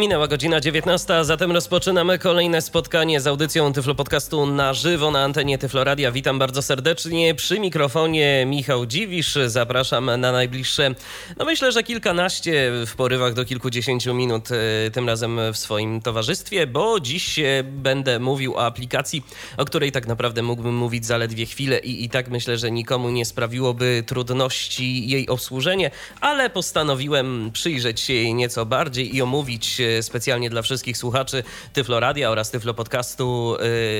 Minęła godzina 19, a zatem rozpoczynamy kolejne spotkanie z audycją Tyflo Podcastu na żywo na antenie Tyfloradia. Witam bardzo serdecznie. Przy mikrofonie Michał Dziwisz. Zapraszam na najbliższe, no myślę, że kilkanaście w porywach do kilkudziesięciu minut, e, tym razem w swoim towarzystwie, bo dziś będę mówił o aplikacji, o której tak naprawdę mógłbym mówić zaledwie chwilę i, i tak myślę, że nikomu nie sprawiłoby trudności jej obsłużenie, ale postanowiłem przyjrzeć się jej nieco bardziej i omówić specjalnie dla wszystkich słuchaczy Tyfloradia oraz Tyflo Podcastu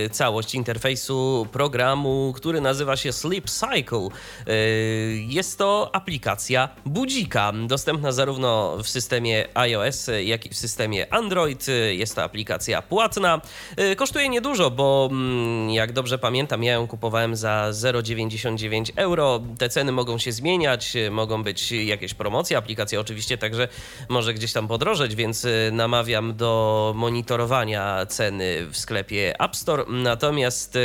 y, całość interfejsu programu, który nazywa się Sleep Cycle. Y, jest to aplikacja budzika, dostępna zarówno w systemie iOS, jak i w systemie Android. Jest to aplikacja płatna. Y, kosztuje niedużo, bo mm, jak dobrze pamiętam, ja ją kupowałem za 0,99 euro. Te ceny mogą się zmieniać, mogą być jakieś promocje. Aplikacja oczywiście także może gdzieś tam podrożeć, więc namawiam do monitorowania ceny w sklepie App Store. Natomiast e,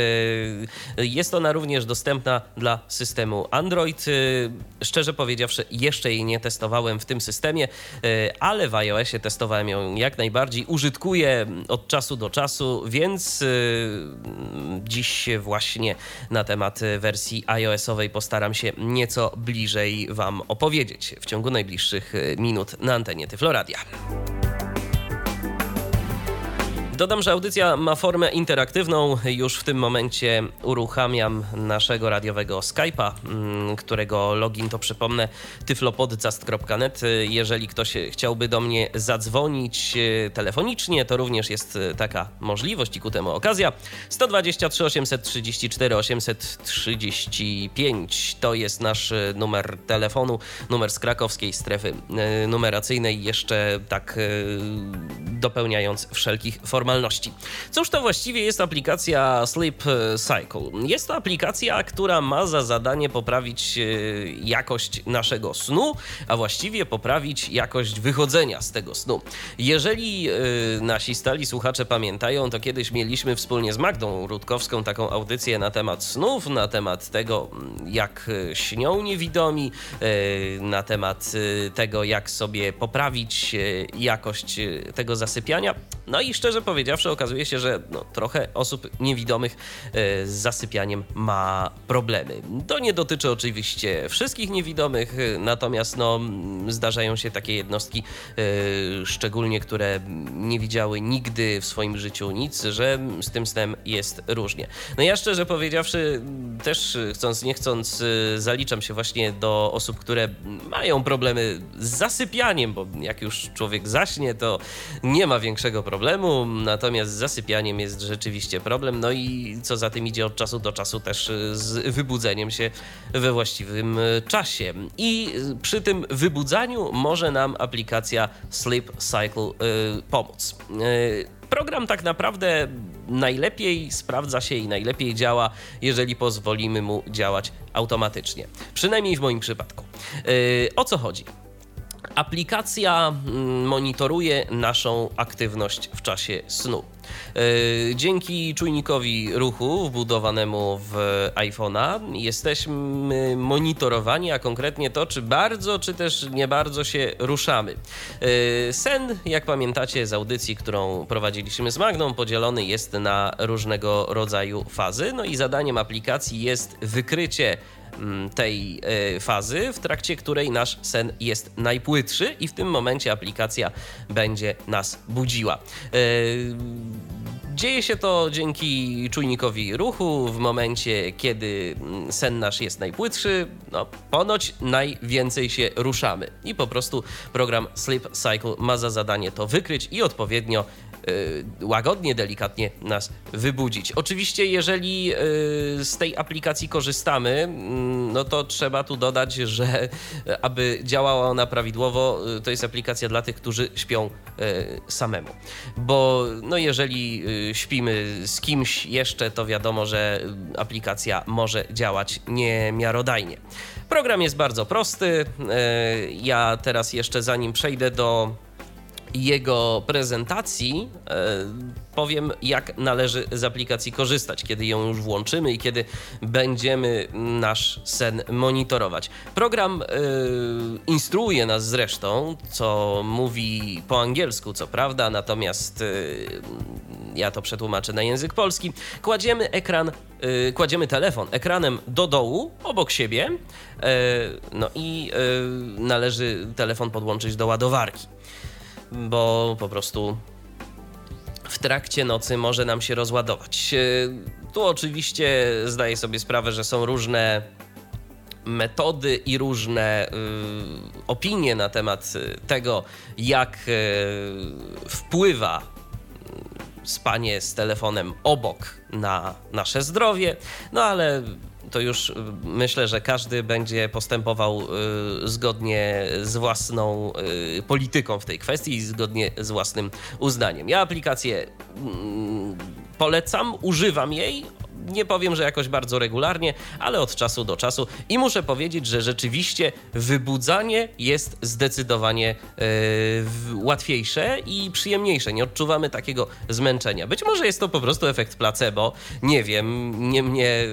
jest ona również dostępna dla systemu Android. E, szczerze powiedziawszy, jeszcze jej nie testowałem w tym systemie, e, ale w iOSie testowałem ją jak najbardziej. Użytkuję od czasu do czasu, więc dziś właśnie na temat wersji iOSowej postaram się nieco bliżej Wam opowiedzieć w ciągu najbliższych minut na antenie Tyfloradia. Dodam, że audycja ma formę interaktywną. Już w tym momencie uruchamiam naszego radiowego Skype'a, mm, którego login to przypomnę tyflopodcast.net. Jeżeli ktoś chciałby do mnie zadzwonić e, telefonicznie, to również jest e, taka możliwość i ku temu okazja. 123 834 835 to jest nasz e, numer telefonu, numer z krakowskiej strefy numeracyjnej, jeszcze tak dopełniając wszelkich form normalności. Cóż to właściwie jest aplikacja Sleep Cycle? Jest to aplikacja, która ma za zadanie poprawić e, jakość naszego snu, a właściwie poprawić jakość wychodzenia z tego snu. Jeżeli e, nasi stali słuchacze pamiętają, to kiedyś mieliśmy wspólnie z Magdą Rutkowską taką audycję na temat snów, na temat tego, jak śnią niewidomi, e, na temat tego, jak sobie poprawić jakość tego zasypiania. No i szczerze powiedziawszy, okazuje się, że no, trochę osób niewidomych e, z zasypianiem ma problemy. To nie dotyczy oczywiście wszystkich niewidomych, e, natomiast no, zdarzają się takie jednostki, e, szczególnie które nie widziały nigdy w swoim życiu nic, że z tym snem jest różnie. No ja szczerze powiedziawszy, też chcąc nie chcąc, zaliczam się właśnie do osób, które mają problemy z zasypianiem, bo jak już człowiek zaśnie, to nie ma większego problemu natomiast z zasypianiem jest rzeczywiście problem. No i co za tym idzie od czasu do czasu też y, z wybudzeniem się we właściwym y, czasie. I przy tym wybudzaniu może nam aplikacja Sleep Cycle y, pomóc. Program tak naprawdę najlepiej sprawdza się i najlepiej działa, jeżeli pozwolimy mu działać automatycznie. Przynajmniej w moim przypadku. o co chodzi? Aplikacja mm, monitoruje naszą aktywność w czasie snu. E, dzięki czujnikowi ruchu wbudowanemu w iPhone'a jesteśmy monitorowani, a konkretnie to, czy bardzo, czy też nie bardzo się ruszamy. E, sen, jak pamiętacie z audycji, którą prowadziliśmy z Magną, podzielony jest na różnego rodzaju fazy. No i zadaniem aplikacji jest wykrycie tej e, fazy, w trakcie której nasz sen jest najpłytszy i w tym momencie aplikacja będzie nas budziła. E, dzieje się to dzięki czujnikowi ruchu w momencie, kiedy mm, sen nasz jest najpłytszy, no ponoć najwięcej się ruszamy. I po prostu program Sleep Cycle ma za zadanie to wykryć i odpowiednio Y, łagodnie, delikatnie nas wybudzić. Oczywiście, jeżeli y, z tej aplikacji korzystamy, mm, no to trzeba tu dodać, że aby działała ona prawidłowo, y, to jest aplikacja dla tych, którzy śpią samemu. Bo no jeżeli śpimy z kimś jeszcze, to wiadomo, że aplikacja może działać niemiarodajnie. Program jest bardzo prosty. Ja teraz jeszcze zanim przejdę do jego prezentacji powiem, jak należy z aplikacji korzystać, kiedy ją już włączymy i kiedy będziemy nasz sen monitorować. Program yy, instruuje nas zresztą, co mówi po angielsku, co prawda, natomiast yy, ja to przetłumaczę na język polski. Kładziemy ekran, kładziemy telefon ekranem do dołu, obok siebie, no i należy telefon podłączyć do ładowarki bo po prostu w trakcie nocy może nam się rozładować. E, tu oczywiście zdaję sobie sprawę, że są różne metody i różne y, opinie na temat tego, jak wpływa spanie z telefonem obok na nasze zdrowie, no ale to już y, myślę, że każdy będzie postępował y, zgodnie z własną y, polityką w tej kwestii i zgodnie z własnym uznaniem. Ja aplikację mm, polecam, używam jej nie powiem, że jakoś bardzo regularnie, ale od czasu do czasu. I muszę powiedzieć, że rzeczywiście wybudzanie jest zdecydowanie yy, łatwiejsze i przyjemniejsze. Nie odczuwamy takiego zmęczenia. Być może jest to po prostu efekt placebo. Nie wiem, nie mnie e,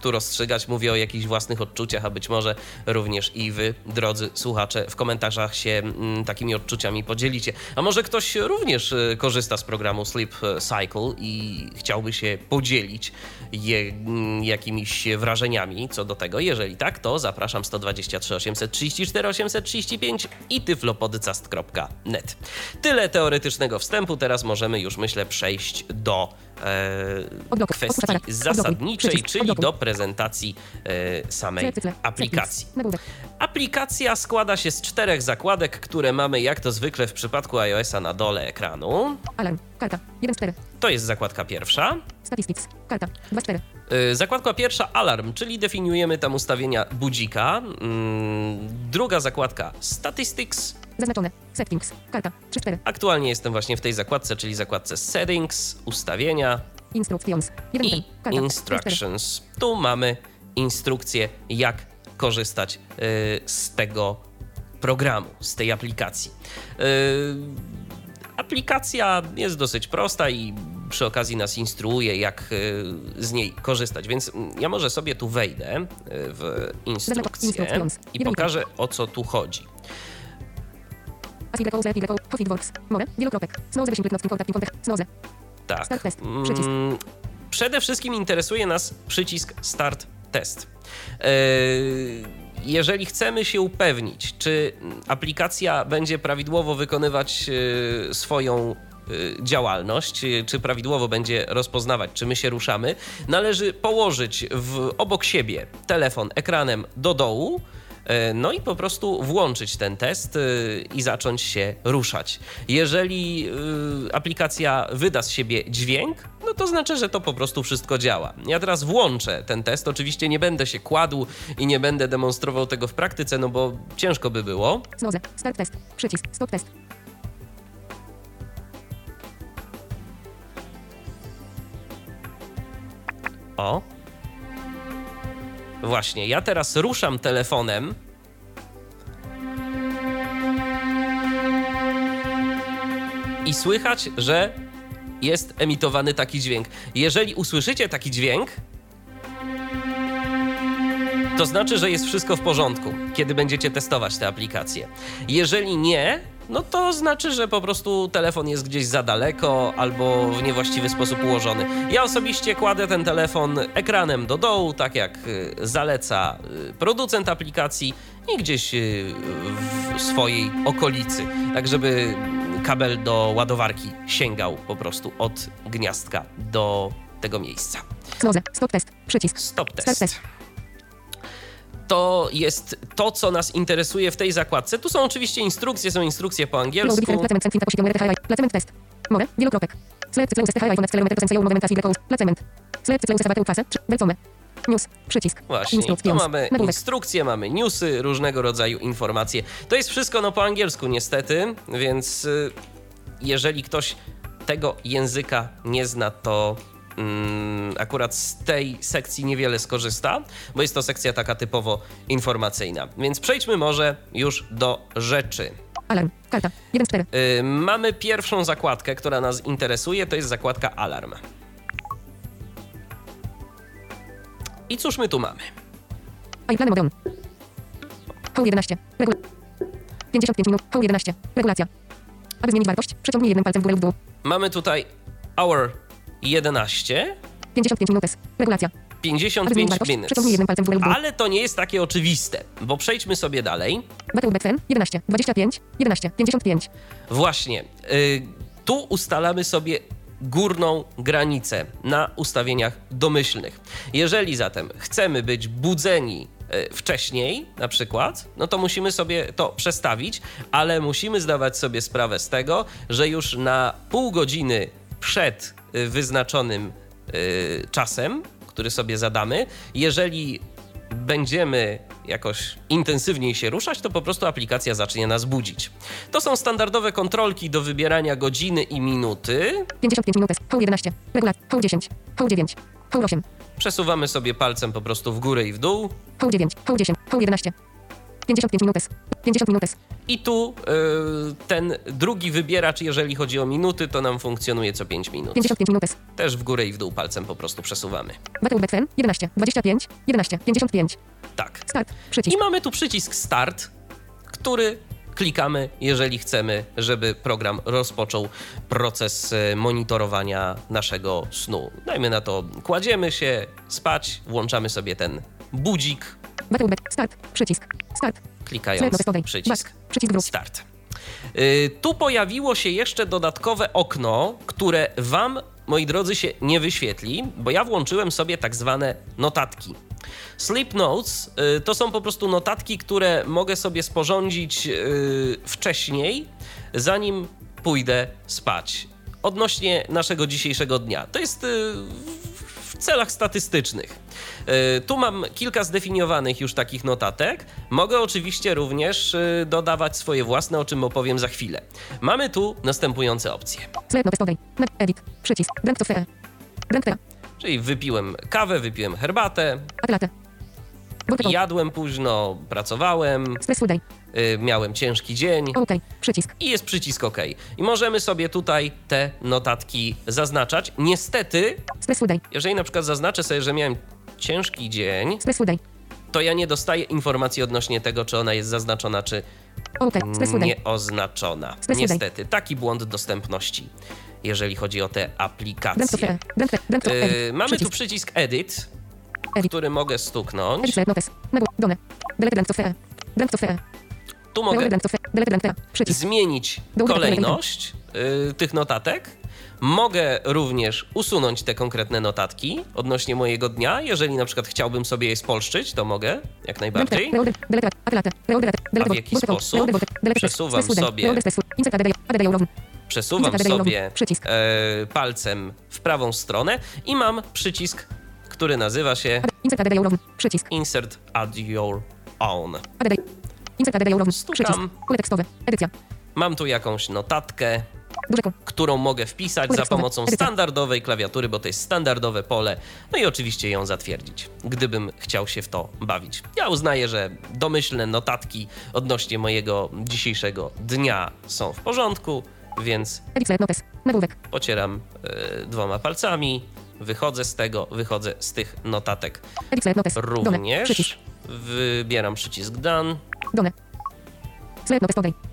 tu rozstrzygać. Mówię o jakichś własnych odczuciach, a być może również i wy, drodzy słuchacze, w komentarzach się takimi odczuciami podzielicie. A może ktoś również e, korzysta z programu Sleep Cycle i chciałby się podzielić je, mm, jakimiś wrażeniami co do tego. Jeżeli tak, to zapraszam 123 834 835 i tyflopodcast.net. Tyle teoretycznego wstępu, teraz możemy już myślę przejść do e, kwestii zasadniczej, czyli do prezentacji e, samej aplikacji. Aplikacja składa się z czterech zakładek, które mamy jak to zwykle w przypadku iOS-a na dole ekranu. Alarm, karta, 1 4. To jest zakładka pierwsza. Statistics, karta, 2 4. Y, zakładka pierwsza alarm, czyli definiujemy tam ustawienia budzika. Mm, druga zakładka statistics. Zaznaczone. Settings. Karta. 3 4. Aktualnie jestem właśnie w tej zakładce, czyli zakładce settings, ustawienia Instructions. i instructions. Tu mamy instrukcję, jak korzystać y, z tego programu, z tej aplikacji. Y, aplikacja jest dosyć prosta i przy okazji nas instruuje, jak e, z niej korzystać. Więc ja może sobie tu wejdę e, w instrukcję i pokażę o co tu chodzi. Tak. Mm, przede wszystkim interesuje nas przycisk Start Test. E, jeżeli chcemy się upewnić, czy aplikacja będzie prawidłowo wykonywać swoją działalność, y, czy prawidłowo będzie rozpoznawać, czy my się ruszamy, należy położyć w, obok siebie telefon ekranem do dołu. Y, no i po prostu włączyć ten test i zacząć się ruszać. Jeżeli aplikacja wyda z siebie dźwięk, no to znaczy, że to po prostu wszystko działa. Ja teraz włączę ten test. Oczywiście nie będę się kładł i nie będę demonstrował tego w praktyce, no bo ciężko by było. Start test. Przycisk. Stop test. O. Właśnie, ja teraz ruszam telefonem. I słychać, że jest emitowany taki dźwięk. Jeżeli usłyszycie taki dźwięk, to znaczy, że jest wszystko w porządku, kiedy będziecie testować tę aplikację. Jeżeli nie, no to znaczy, że po prostu telefon jest gdzieś za daleko albo w niewłaściwy sposób ułożony. Ja osobiście kładę ten telefon ekranem do dołu, tak jak y, zaleca y, producent aplikacji i gdzieś y, w swojej okolicy, tak żeby kabel do ładowarki sięgał po prostu od gniazdka do tego miejsca. Stop test. Przycisk. Stop test to jest to, co nas interesuje w tej zakładce. Tu są oczywiście instrukcje, są instrukcje po angielsku. More, wielokropek. Select close highlight placement. Select close. News, przycisk. Właśnie, tu mamy instrukcje, mamy newsy, różnego rodzaju informacje. To jest wszystko no po angielsku niestety, więc y, jeżeli ktoś tego języka nie zna, to akurat z tej sekcji niewiele skorzysta, bo jest to sekcja taka typowo informacyjna. Więc przejdźmy może już do rzeczy. Alarm. Karta. 1 z 4. Yy, mamy pierwszą zakładkę, która nas interesuje, to jest zakładka alarm. I cóż my tu mamy? iPlany mode on. Home 11. Regula 55 minut. Home 11. Regulacja. Aby zmienić wartość, przeciągnij jednym palcem w górę lub w dół. Mamy tutaj hour 11, 55 minut. Regulacja. Aby zmienić 55 wartość, minut. Ale to nie jest takie oczywiste, bo przejdźmy sobie dalej. Battle Backfen 11. 25. 11. 55. Właśnie, y, tu ustalamy sobie górną granicę na ustawieniach domyślnych. Jeżeli zatem chcemy być budzeni y, wcześniej, na przykład, no to musimy sobie to przestawić, ale musimy zdawać sobie sprawę z tego, że już na pół godziny przed y, wyznaczonym y, czasem, który sobie zadamy, jeżeli będziemy jakoś intensywniej się ruszać, to po prostu aplikacja zacznie nas budzić. To są standardowe kontrolki do wybierania godziny i minuty. 55 minut. Home 11. Regulacja. Home 10. Home 9. Home 8. Przesuwamy sobie palcem po prostu w górę i w dół. Home 9. Home 10. Home 11. 55 minut. 50 minut. I tu yy, ten drugi wybieracz, jeżeli chodzi o minuty, to nam funkcjonuje co 5 minut. 55 minut. Też w górę i w dół palcem po prostu przesuwamy. Battle Backfen 11. 25. 11. 55. Tak. Start. Przycisk. I mamy tu przycisk Start, który klikamy, jeżeli chcemy, żeby program rozpoczął proces e, monitorowania naszego snu. Dajmy na to, kładziemy się spać, włączamy sobie ten budzik, Battle. Start. Przycisk. Start. Klikając przycisk. Przycisk wróć. Start. Y, Tu pojawiło się jeszcze dodatkowe okno, które Wam, moi drodzy, się nie wyświetli, bo ja włączyłem sobie tak zwane notatki. Sleep Notes y, to są po prostu notatki, które mogę sobie sporządzić y, wcześniej, zanim pójdę spać. Odnośnie naszego dzisiejszego dnia. To jest w celach statystycznych. Y, Tu mam kilka zdefiniowanych już takich notatek. Mogę oczywiście również y, dodawać swoje własne, o czym opowiem za chwilę. Mamy tu następujące opcje. Edit. Przycisk. Czyli wypiłem kawę, wypiłem herbatę. Jadłem późno, pracowałem, y, miałem ciężki dzień. OK. Przycisk. I jest przycisk OK. I możemy sobie tutaj te notatki zaznaczać. Niestety, jeżeli na przykład zaznaczę sobie, że miałem ciężki dzień, to ja nie dostaję informacji odnośnie tego, czy ona jest zaznaczona, czy nieoznaczona. Niestety, taki błąd dostępności, jeżeli chodzi o te aplikacje. Yy, mamy tu Przycisk. Edit. Który mogę stuknąć. Tu mogę zmienić kolejność y, tych notatek. Mogę również usunąć te konkretne notatki odnośnie mojego dnia. Jeżeli na przykład chciałbym sobie je spolszczyć, to mogę, jak najbardziej. A w jaki sposób? Przesuwam sobie-. Przesuwam sobie e, palcem w prawą stronę i mam przycisk, który nazywa się Insert ADD Jourowny. Przycisk. Insert Add Your Own. Insert ADD Jourowny. Stukam. Przycisk. Tekstowe. Edycja. Mam tu jakąś notatkę, którą mogę wpisać za pomocą standardowej klawiatury, bo to jest standardowe pole, no i oczywiście ją zatwierdzić, gdybym chciał się w to bawić. Ja uznaję, że domyślne notatki odnośnie mojego dzisiejszego dnia są w porządku, więc pocieram e, dwoma palcami, wychodzę z tego, wychodzę z tych notatek również. Wybieram przycisk Done.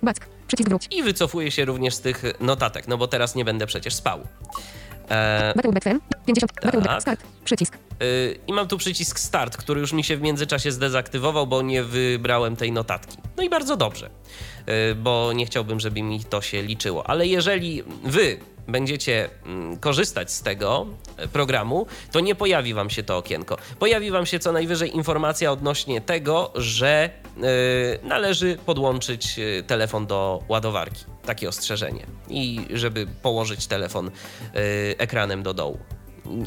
Back. Przycisk wróć. i wycofuję się również z tych notatek, no bo teraz nie będę przecież spał. E, Battle Back Fan. 50. Battle Tak. Start. Przycisk. Yy, I mam tu przycisk Start, który już mi się w międzyczasie zdezaktywował, bo nie wybrałem tej notatki. No i bardzo dobrze, yy, bo nie chciałbym, żeby mi to się liczyło. Ale jeżeli wy będziecie mm, korzystać z tego e, programu, to nie pojawi wam się to okienko. Pojawi wam się co najwyżej informacja odnośnie tego, że yy, należy podłączyć yy, telefon do ładowarki. Takie ostrzeżenie. I żeby położyć telefon ekranem do dołu.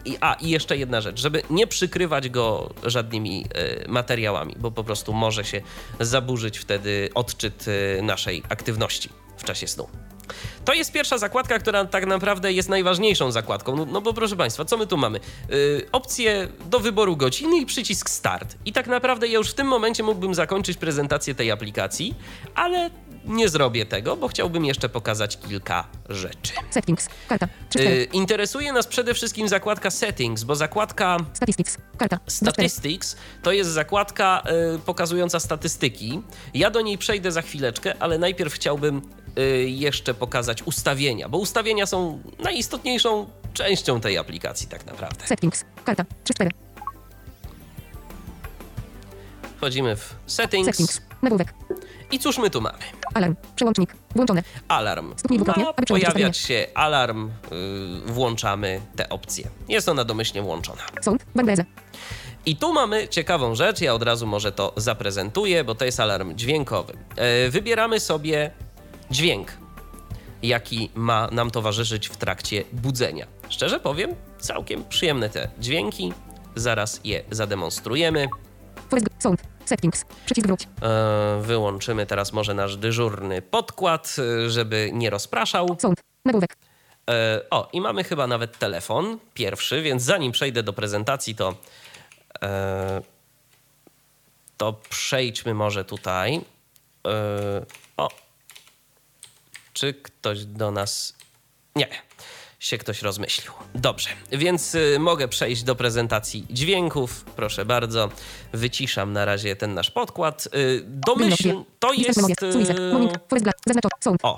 I, a, i jeszcze jedna rzecz, żeby nie przykrywać go żadnymi e, materiałami, bo po prostu może się zaburzyć wtedy odczyt e, naszej aktywności w czasie snu. To jest pierwsza zakładka, która tak naprawdę jest najważniejszą zakładką. No, no bo proszę Państwa, co my tu mamy? Yy, opcję do wyboru godziny i przycisk start. I tak naprawdę ja już w tym momencie mógłbym zakończyć prezentację tej aplikacji, ale nie zrobię tego, bo chciałbym jeszcze pokazać kilka rzeczy. Settings. Karta. 3 Yy, interesuje nas przede wszystkim zakładka Settings, bo zakładka Statistics. Karta. 2 4 Statistics to jest zakładka y, pokazująca statystyki. Ja do niej przejdę za chwileczkę, ale najpierw chciałbym jeszcze pokazać ustawienia, bo ustawienia są najistotniejszą częścią tej aplikacji tak naprawdę. Settings. Karta. 3 4 Wchodzimy w settings, Settings. Nagłówek. i cóż my tu mamy? Alarm. Przełącznik. Włączone. Alarm. Stuknij dwukrotnie, Ma aby przełączyć pojawiać się alarm, y, włączamy tę opcję. Jest ona domyślnie włączona. Sound. Bangreze. I tu mamy ciekawą rzecz, ja od razu może to zaprezentuję, bo to jest alarm dźwiękowy. E, Wybieramy sobie dźwięk, jaki ma nam towarzyszyć w trakcie budzenia. Szczerze powiem, całkiem przyjemne te dźwięki. Zaraz je zademonstrujemy. Sound. Settings. Przycisk wróć. E, Wyłączymy teraz może nasz dyżurny podkład, e, żeby nie rozpraszał. Sound. Nagłówek. E, O, i mamy chyba nawet telefon pierwszy, więc zanim przejdę do prezentacji, to, to przejdźmy może tutaj. Czy ktoś do nas. Nie, się ktoś rozmyślił. Dobrze, więc y, mogę przejść do prezentacji dźwięków. Proszę bardzo, wyciszam na razie ten nasz podkład. Y, Domyśl, to jest. Y. O.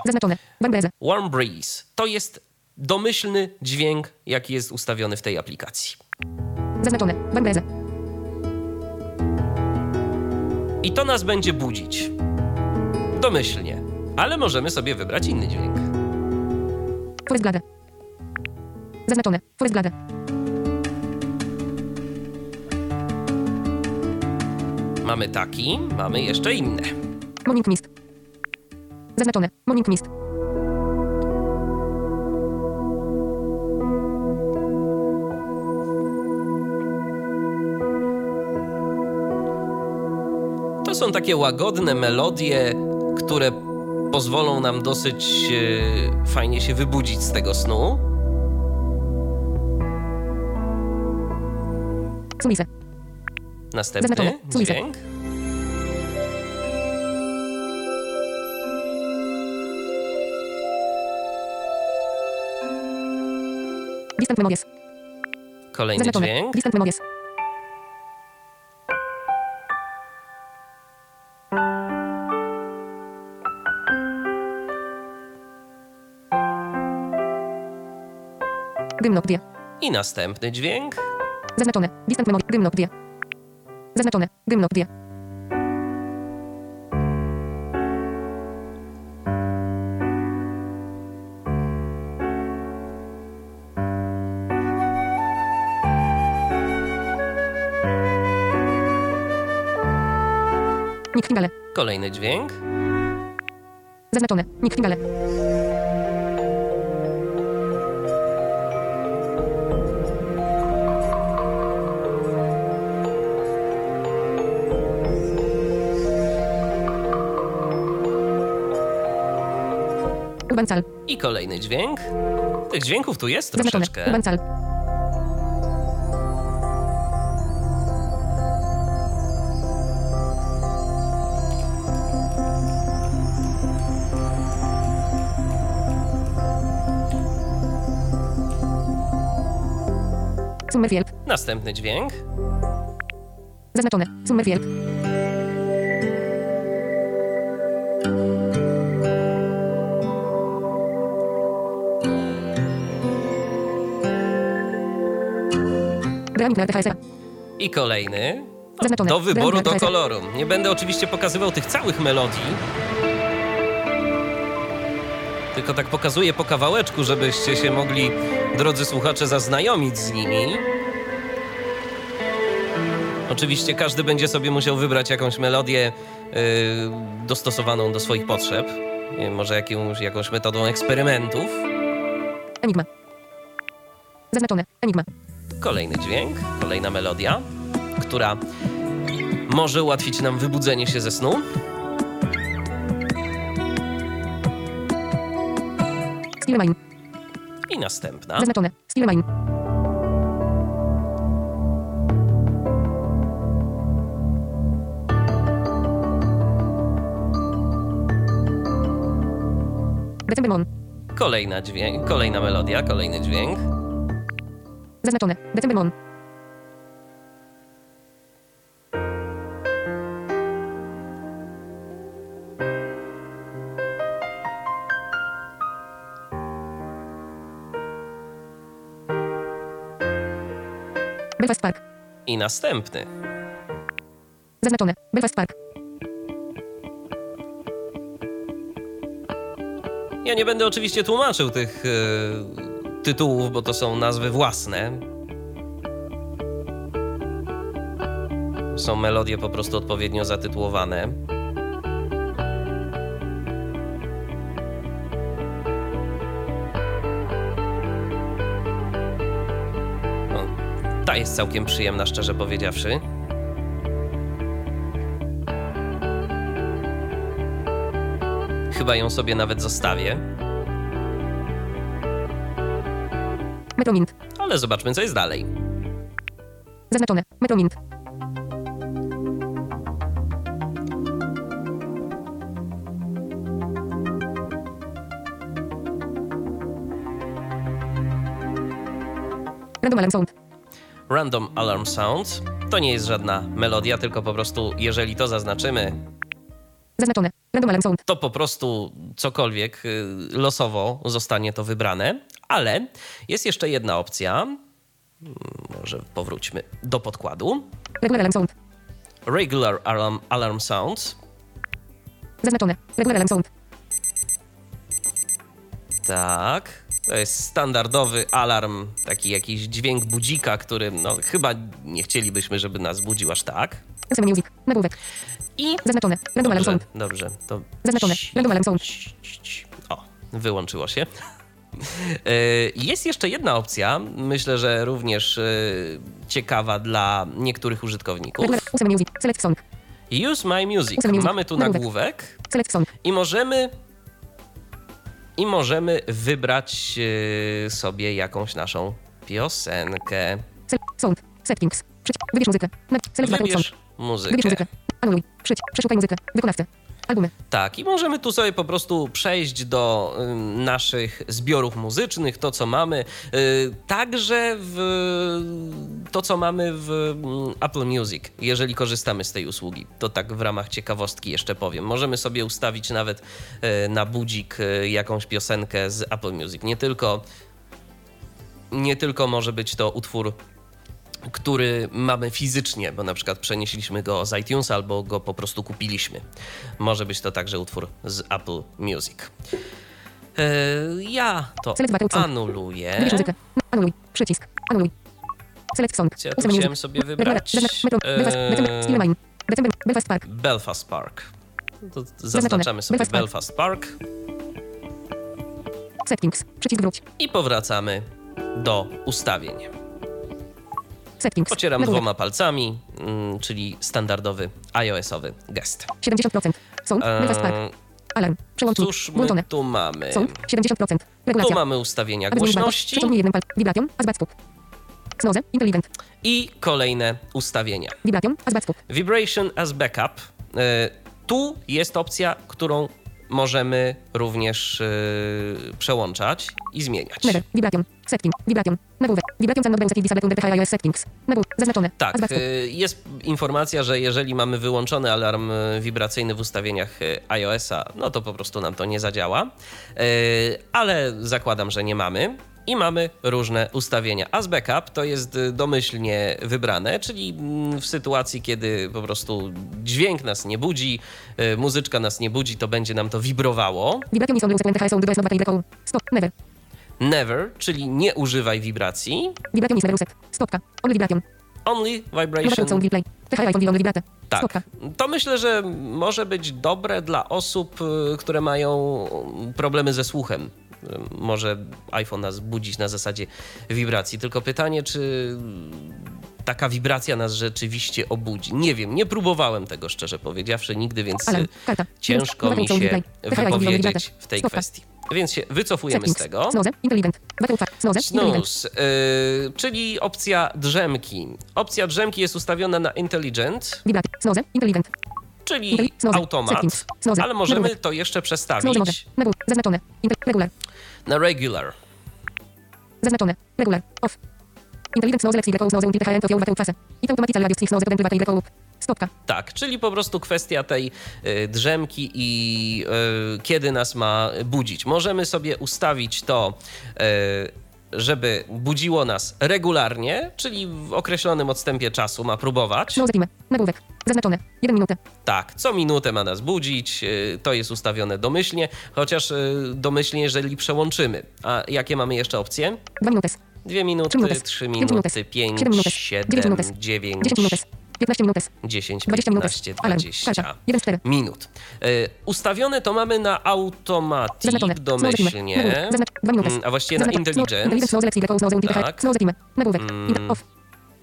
Warm Breeze to jest domyślny dźwięk, jaki jest ustawiony w tej aplikacji. Zaznaczone. Bangreze. I to nas będzie budzić. Domyślnie. Ale możemy sobie wybrać inny dźwięk. Forest Glade. Zaznaczone. Forest Glade. Mamy taki, mamy jeszcze inne. Morning Mist. Zaznaczone. Morning Mist. To są takie łagodne melodie, które pozwolą nam dosyć e, fajnie się wybudzić z tego snu. Sulize. Następny Zaznaczone. Sulize. dźwięk. Distant Memories. Kolejny Zaznaczone. dźwięk. Distant Memories. Gymno 2. I następny dźwięk. Zaznaczone. Distant Memory. Gymno 2. Zaznaczone. 2. Nick Fingale. Kolejny dźwięk. Zaznaczone. Nick Fingale. Urban Cal. I kolejny dźwięk. Tych dźwięków tu jest Zaznaczone. troszeczkę. Urban Cal. Summerfield. Następny dźwięk. Zaznaczone. Summerfield. Na. I kolejny. No, do wyboru, do koloru. Nie będę oczywiście pokazywał tych całych melodii. Tylko tak pokazuję po kawałeczku, żebyście się mogli, drodzy słuchacze, zaznajomić z nimi. Oczywiście każdy będzie sobie musiał wybrać jakąś melodię yy, dostosowaną do swoich potrzeb. Wiem, może jakąś, jakąś metodą eksperymentów. Enigma. Zaznaczone. Enigma. Kolejny dźwięk, kolejna melodia, która może ułatwić nam wybudzenie się ze snu. I następna. Zaznaczone. Mon. Kolejna dźwięk, kolejna melodia, kolejny dźwięk. Zaznaczone. December Mon. Belfast Park. I następny. Zaznaczone. Belfast Park. Ja nie będę oczywiście tłumaczył tych e, tytułów, bo to są nazwy własne. Są melodie po prostu odpowiednio zatytułowane. No, ta jest całkiem przyjemna, szczerze powiedziawszy. Chyba ją sobie nawet zostawię. Metromint. Ale zobaczmy, co jest dalej. Zaznaczone. Metromint. Random Alarm Sound. Random Alarm Sound to nie jest żadna melodia, tylko po prostu, jeżeli to zaznaczymy, Zaznaczone. Random Alarm Sound. to po prostu cokolwiek y, losowo zostanie to wybrane. Ale jest jeszcze jedna opcja. Mm, Może powróćmy do podkładu. Regular Alarm Sound. Regular Alarm, alarm Sound. Zaznaczone. Regular Alarm Sound. Tak. To jest standardowy alarm, taki jakiś dźwięk budzika, który no, chyba nie chcielibyśmy, żeby nas budził aż tak. SM Music. Nagłówek. I Zaznaczone. Random Alarm Sound. dobrze. To... Zaznaczone. Random Alarm Sound. O, wyłączyło się. E, Jest jeszcze jedna opcja, myślę, że również e, ciekawa dla niektórych użytkowników. Use My Music. Mamy tu Nagłówek. i możemy i możemy wybrać e, sobie jakąś naszą piosenkę. Select Sound. Settings. Wybierz muzykę. Button Song. Wybierz Wybierz muzykę. muzykę. Anuluj. Przeszukaj muzykę. Wykonawcę. Albumy. Tak, i możemy tu sobie po prostu przejść do ym, naszych zbiorów muzycznych, to co mamy, y, także w to co mamy w mm, Apple Music, jeżeli korzystamy z tej usługi. To tak w ramach ciekawostki jeszcze powiem. Możemy sobie ustawić nawet y, na budzik y, jakąś piosenkę z Apple Music. Nie tylko nie tylko może być to utwór który mamy fizycznie, bo na przykład przenieśliśmy go z iTunes albo go po prostu kupiliśmy. Może być to także utwór z Apple Music. E, ja to anuluję. Wybierz muzykę. Anuluj. Przycisk. Anuluj. Select Song. Ja tu chciałem sobie wybrać? Metro. Belfast. Eee, Park. Belfast Park. To zaznaczamy sobie Belfast Park. Belfast Park Settings. Przycisk wróć. i powracamy do ustawień. Settings. Pocieram Nagłówek. dwoma palcami, mm, czyli standardowy iOS-owy gest. 70%. Sound. Eee, Alarm. Przełącznik. Cóż my Włączone. tu mamy? Sound. 70%. Tu Regulacja. mamy ustawienia głośności Przeciągnij jednym palcem. Vibration. Azbat stop. Snoze. Intelligent. i kolejne ustawienia. Vibration. Azbat stop. Vibration as backup. E, Tu jest opcja, którą możemy również e, przełączać i zmieniać. Vibration. Setting. Vibration. Vibration disable settings. Zaznaczone. Tak, e, jest informacja, że jeżeli mamy wyłączony alarm e, wibracyjny w ustawieniach e, iOS-a, no to po prostu nam to nie zadziała, ale zakładam, że nie mamy. I mamy różne ustawienia. As backup to jest e, domyślnie wybrane, czyli mm, w sytuacji, kiedy po prostu dźwięk nas nie budzi, e, muzyczka nas nie budzi, to będzie nam to wibrowało. Stop. Never. Never, czyli nie używaj wibracji. Vibration is never used. Stopka. Only vibration. Only vibration. Tak. To myślę, że może być dobre dla osób, y, które mają problemy ze słuchem. Y, Może iPhone nas budzić na zasadzie wibracji. Tylko pytanie, czy taka wibracja nas rzeczywiście obudzi. Nie wiem, nie próbowałem tego szczerze powiedziawszy nigdy, więc Alarm. y, ciężko mi się wypowiedzieć w tej kwestii. Więc się wycofujemy z tego. Snooze. Intelligent. Battle fa- Snooze. Intelligent. Snooze, y, czyli opcja drzemki. Opcja drzemki jest ustawiona na intelligent, czyli automat, ale możemy to jeszcze przestawić. Zaznaczone. Regular. Na regular. Zaznaczone. Regular. Off. Intelligent snooze lexi greco snooze until hand of your battle phase. It automatically adjusts snooze when private greco loop. Stopka. Tak, czyli po prostu kwestia tej y, drzemki i y, kiedy nas ma budzić. Możemy sobie ustawić to, y, żeby budziło nas regularnie, czyli w określonym odstępie czasu ma próbować. Nagłówek. Zaznaczone. 1 minutę. Tak, co minutę ma nas budzić. Y, to jest ustawione domyślnie, chociaż y, domyślnie, jeżeli przełączymy. A jakie mamy jeszcze opcje? 2 minuty. 2 minuty, 3 minuty, 5, 7, 9, 10 minuty, 9, 10 minuty, minuty, 15 minut. 10, 20 minut. 15, 20 Alarm. 1, minut. Y, ustawione to mamy na automatik domyślnie. Mm, a właściwie na intelligence. Tak. Mm.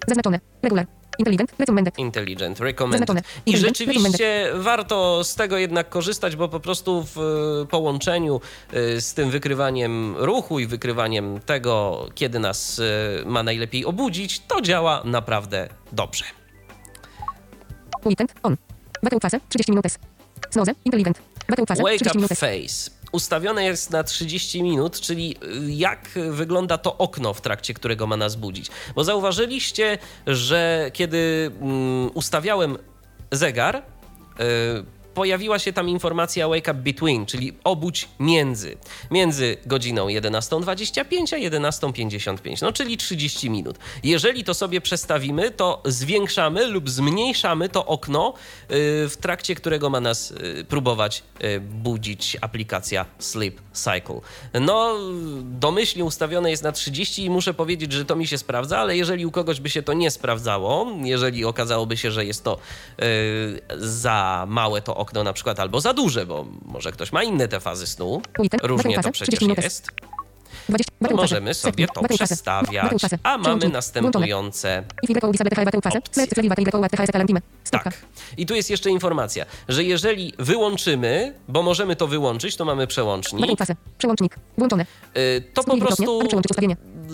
Zaznaczone. Regular. Intelligent, recommended. Intelligent, recommended. I rzeczywiście warto z tego jednak korzystać, bo po prostu w e, połączeniu e, z tym wykrywaniem ruchu i wykrywaniem tego, kiedy nas ma najlepiej obudzić, to działa naprawdę dobrze. Weekend. On. Battle phase. 30 minuty. Snooze. Intelligent. Battle. Wake 30 up minuty. face. Ustawione jest na 30 minut, czyli y, jak wygląda to okno, w trakcie którego ma nas budzić. Bo zauważyliście, że kiedy mm, ustawiałem zegar, y, pojawiła się tam informacja wake up between, czyli obudź między. Między godziną 11.25 a 11.55, no czyli 30 minut. Jeżeli to sobie przestawimy, to zwiększamy lub zmniejszamy to okno, y, w trakcie którego ma nas y, próbować y, budzić aplikacja Sleep Cycle. No, domyślnie ustawione jest na 30 i muszę powiedzieć, że to mi się sprawdza, ale jeżeli u kogoś by się to nie sprawdzało, jeżeli okazałoby się, że jest to za małe to okno na przykład albo za duże, bo może ktoś ma inne te fazy snu, różnie to przecież 30 minuty. jest, 20. to możemy sobie to przestawiać, a mamy następujące Opcje. Tak. I tu jest jeszcze informacja, że jeżeli wyłączymy, bo możemy to wyłączyć, to mamy przełącznik. Przełącznik. Włączone. y, to po prostu.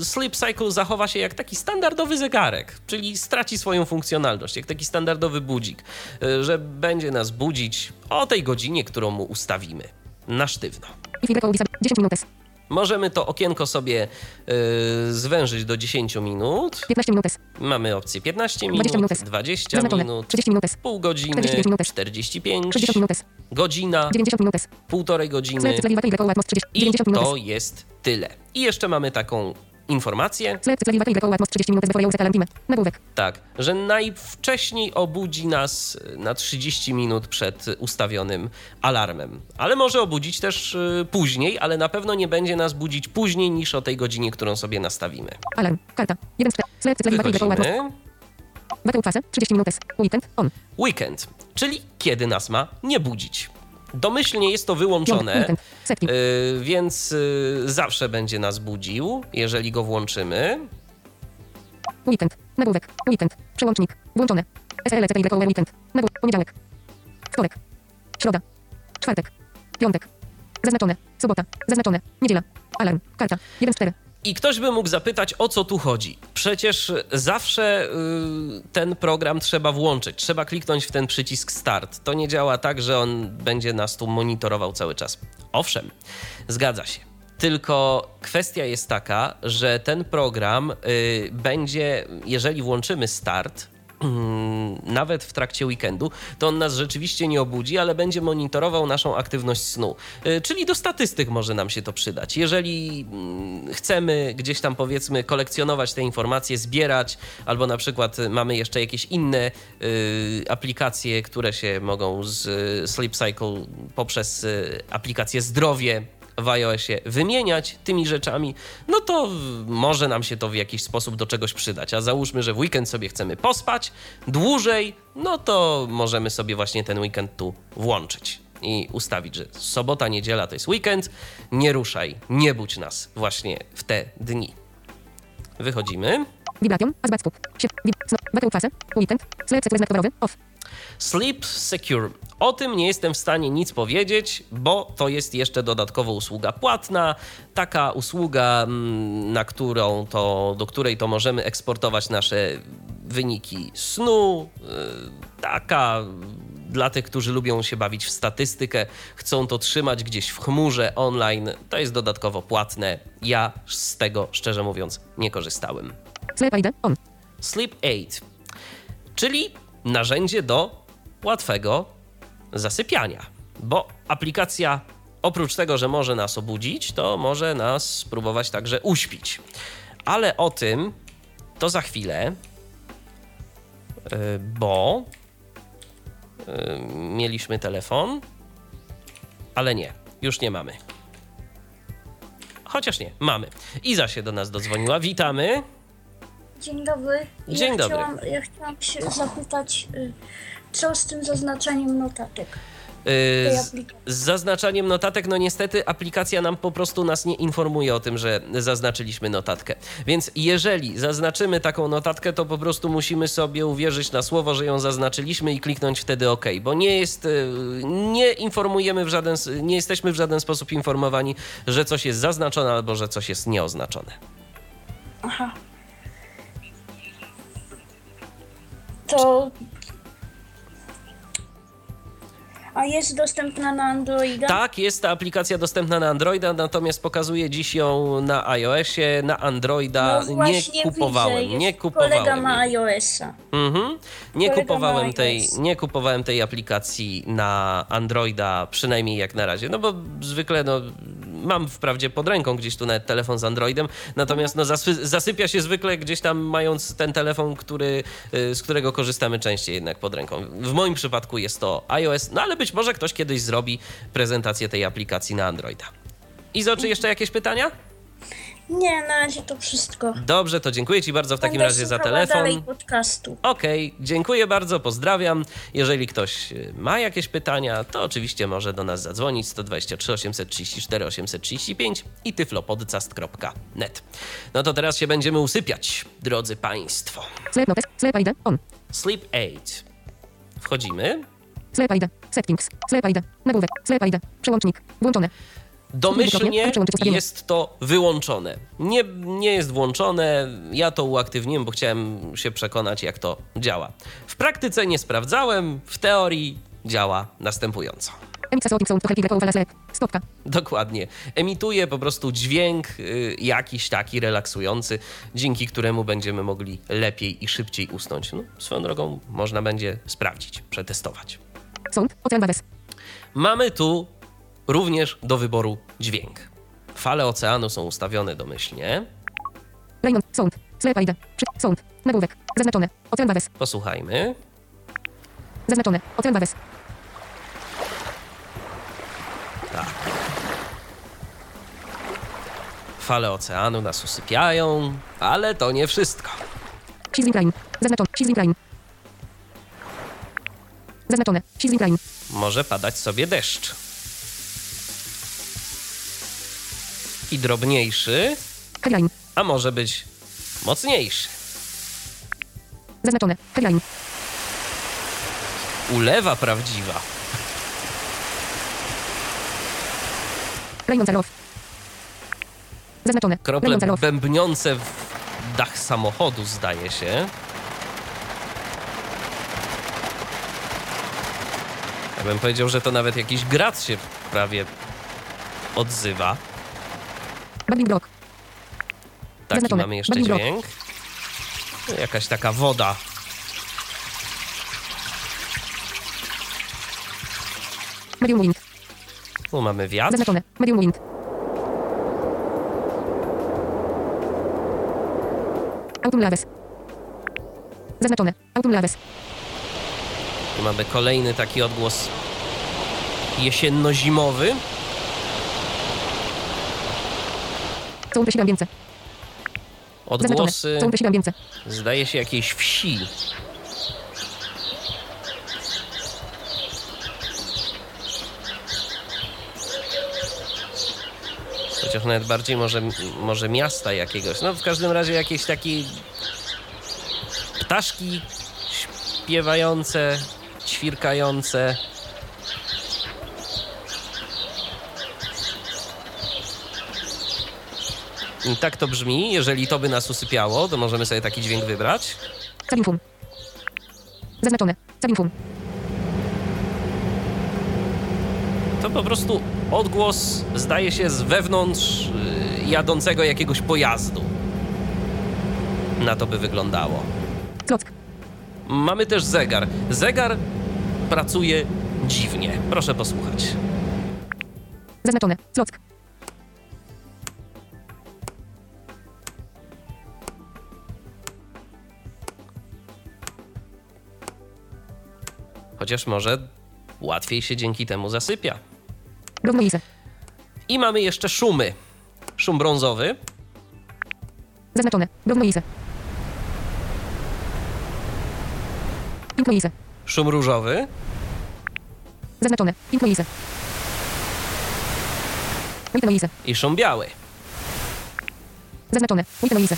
Sleep Cycle zachowa się jak taki standardowy zegarek, czyli straci swoją funkcjonalność, jak taki standardowy budzik, y, że będzie nas budzić o tej godzinie, którą mu ustawimy. Na sztywno. If you go with a 10 minut. Możemy to okienko sobie y, zwężyć do 10 minut. 15 minut. Mamy opcję 15 minut, 20 minut. 20 Zaznaczone. minut, 30 minut. pół godziny, 45 minut. 45, 60 minut. godzina, 90 minut. półtorej godziny Select select battle go at 30. i 90 minut. to jest tyle. I jeszcze mamy taką informację, Select select battle go at 30 minut before you set alarm time. Nagłówek. tak, że najwcześniej obudzi nas na 30 minut przed ustawionym alarmem. Ale może obudzić też y, później, ale na pewno nie będzie nas budzić później niż o tej godzinie, którą sobie nastawimy. Alarm. Karta. 1 4. Select select battle go at Wychodzimy. Battle phase. 30 minut. Weekend. On. Weekend, czyli kiedy nas ma nie budzić. Domyślnie jest to wyłączone, y, więc y, zawsze będzie nas budził, jeżeli go włączymy. Weekend. Nagłówek. Weekend. Przełącznik. Włączone. CTY go weekend. Nagłówek. Poniedziałek. Wtorek. Środa. Czwartek. Piątek. Zaznaczone. Sobota. Zaznaczone. Niedziela. Alarm. Karta. 1 4. I ktoś by mógł zapytać, o co tu chodzi. Przecież zawsze y, ten program trzeba włączyć, trzeba kliknąć w ten przycisk start. To nie działa tak, że on będzie nas tu monitorował cały czas. Owszem, zgadza się. Tylko kwestia jest taka, że ten program y, będzie, jeżeli włączymy start, nawet w trakcie weekendu, to on nas rzeczywiście nie obudzi, ale będzie monitorował naszą aktywność snu. Y, Czyli do statystyk może nam się to przydać. Jeżeli mm, chcemy gdzieś tam powiedzmy kolekcjonować te informacje, zbierać, albo na przykład mamy jeszcze jakieś inne y, aplikacje, które się mogą z y, Sleep Cycle poprzez aplikację zdrowie w iOSie wymieniać tymi rzeczami, no to może nam się to w jakiś sposób do czegoś przydać. A załóżmy, że w weekend sobie chcemy pospać dłużej, no to możemy sobie właśnie ten weekend tu włączyć i ustawić, że sobota, niedziela to jest weekend, nie ruszaj, nie budź nas właśnie w te dni. Wychodzimy. Battle phase. Weekend. Znak. Off. Sleep Secure. O tym nie jestem w stanie nic powiedzieć, bo to jest jeszcze dodatkowo usługa płatna. Taka usługa, mm, na którą to, do której to możemy eksportować nasze wyniki snu. y, Taka dla tych, którzy lubią się bawić w statystykę, chcą to trzymać gdzieś w chmurze online. To jest dodatkowo płatne. Ja z tego, szczerze mówiąc, nie korzystałem. Sleep ID on. Sleep Aid, czyli narzędzie do łatwego zasypiania, bo aplikacja oprócz tego, że może nas obudzić, to może nas spróbować także uśpić. Ale o tym to za chwilę, yy, bo yy, mieliśmy telefon, ale nie, już nie mamy. Chociaż nie, mamy. Iza się do nas dodzwoniła. Witamy. Dzień dobry. Dzień ja dobry. Chciałam, ja chciałam się zapytać, y, co z tym zaznaczaniem notatek z, z zaznaczaniem notatek, no niestety aplikacja nam po prostu nas nie informuje o tym, że zaznaczyliśmy notatkę. Więc jeżeli zaznaczymy taką notatkę, to po prostu musimy sobie uwierzyć na słowo, że ją zaznaczyliśmy i kliknąć wtedy OK, bo nie jest, yy, nie informujemy w żaden, nie jesteśmy w żaden sposób informowani, że coś jest zaznaczone albo że coś jest nieoznaczone. Aha. To... A jest dostępna na Androida? Tak, jest ta aplikacja dostępna na Androida, natomiast pokazuję dziś ją na iOSie, na Androida no nie kupowałem, widzę, nie kupowałem. Kolega ma iOS-a. Mhm. Nie Kolega kupowałem, tej, nie kupowałem tej aplikacji na Androida, przynajmniej jak na razie. No bo zwykle no, mam wprawdzie pod ręką gdzieś tu nawet telefon z Androidem, natomiast no, zasy- zasypia się zwykle gdzieś tam mając ten telefon, który, y, z którego korzystamy częściej jednak pod ręką. W moim przypadku jest to iOS, no ale być może ktoś kiedyś zrobi prezentację tej aplikacji na Androida. Izo, czy jeszcze jakieś pytania? Nie, na razie to wszystko. Dobrze, to dziękuję Ci bardzo w takim Będę razie za telefon. dalej podcastu. Okej, dziękuję bardzo, pozdrawiam. Jeżeli ktoś y, ma jakieś pytania, to oczywiście może do nas zadzwonić 123 834 835 i tyflopodcast.net. No to teraz się będziemy usypiać, drodzy Państwo. Sleep notes. Sleep ID on. Sleep Aid. Wchodzimy. Sleep ID. Settings. Sleep ID. Nagłówek. Sleep ID. Przełącznik. Włączone. Domyślnie jest to wyłączone. Nie, nie jest włączone. Ja to uaktywniłem, bo chciałem się przekonać, jak to działa. W praktyce nie sprawdzałem, w teorii działa następująco. Stopka. Dokładnie. Emituje po prostu dźwięk y, jakiś taki relaksujący, dzięki któremu będziemy mogli lepiej i szybciej usnąć. No, swoją drogą można będzie sprawdzić, przetestować. Sound. Ocean. Mamy tu również do wyboru dźwięk. Fale oceanu są ustawione domyślnie. Raymond. Sound. Sleep ID. Przy. Sound. Nagłówek. Zaznaczone. Ocean Waves. Posłuchajmy. Zaznaczone. Ocean Waves. Tak. Fale oceanu nas usypiają, ale to nie wszystko. Sizzling Line. Zaznaczone. Sizzling Line. Zaznaczone. Sizzling Line. Może padać sobie deszcz. I drobniejszy, Headline. a może być mocniejszy. Zaznaczone. Headline. Ulewa prawdziwa. Zaznaczone. Krople bębniące w dach samochodu, zdaje się. Ja bym powiedział, że to nawet jakiś grad się prawie odzywa. Bubbling Block. Taki Zaznaczone. mamy jeszcze Bubbling block. dźwięk. Jakaś taka woda. Medium Wind. Tu mamy wiatr. Zaznaczone. Medium Wind. Autumn Laves. Zaznaczone. Autumn Laves. Tu mamy kolejny taki odgłos jesienno-zimowy. Są wysiłam więcej. Odgłosy, Są wysiłam więcej. zdaje się, jakiejś wsi. Chociaż nawet bardziej może, może miasta jakiegoś. No w każdym razie jakieś takie ptaszki śpiewające, ćwirkające. Tak to brzmi. Jeżeli to by nas usypiało, to możemy sobie taki dźwięk wybrać. Sabinfum. Zaznaczone. Sabinfum. To po prostu odgłos zdaje się z wewnątrz y, jadącego jakiegoś pojazdu. Na to by wyglądało. Klock. Mamy też zegar. Zegar pracuje dziwnie. Proszę posłuchać. Zaznaczone. Klock. Chociaż może łatwiej się dzięki temu zasypia. Brownoise. I mamy jeszcze szumy. Szum brązowy. Zaznaczone. Brownoise. Pinknoise. Szum różowy. Zaznaczone. Pinknoise. Witanoise. I szum biały. Zaznaczone. Witanoise.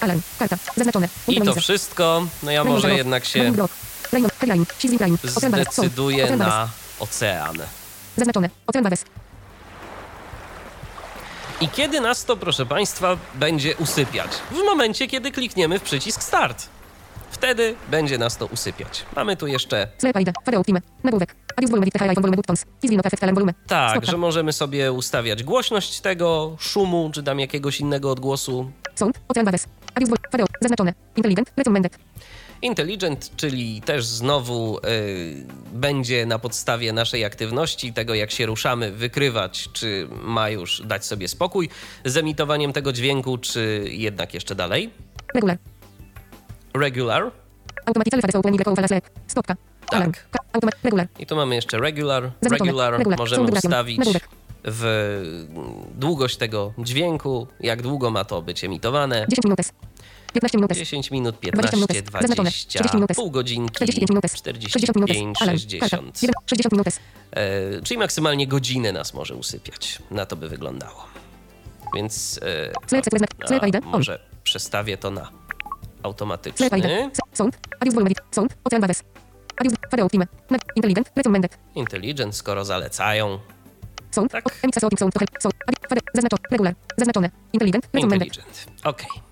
Alarm. Karta. Zaznaczone. I to wszystko, no ja może jednak się Zdecyduję na ocean. Zaznaczone. Ocean Ballast. I kiedy nas to, proszę Państwa, będzie usypiać? W momencie, kiedy klikniemy w przycisk Start. Wtedy będzie nas to usypiać. Mamy tu jeszcze tak, że możemy sobie ustawiać głośność tego szumu, czy tam jakiegoś innego odgłosu. Sound. Ocean. Fare Zaznaczone. Intelligent. Recommended. Intelligent, czyli też znowu y, będzie na podstawie naszej aktywności, tego jak się ruszamy, wykrywać, czy ma już dać sobie spokój z emitowaniem tego dźwięku, czy jednak jeszcze dalej. Regular. Regular. Y sleep. Stopka. Tak. Regular. I tu mamy jeszcze regular. Regular Regular. możemy ustawić w długość tego dźwięku, jak długo ma to być emitowane. 10 minutes. 15 minutes. 10 minut, 20 15, minutes. Zaznaczone. 20, 30 minutes. pół godzinki, 45 minutes. 60 minutes. 45, Alarm. Karta. 60. 1. 60 minutes. E, czyli maksymalnie godzinę nas może usypiać. Na to by wyglądało. Więc e, a. On. może przestawię to na automatyczny. Intelligent. Skoro zalecają. Sound. Tak. Zaznaczone. Regular. Zaznaczone. Intelligent. Intelligent. Okej. S-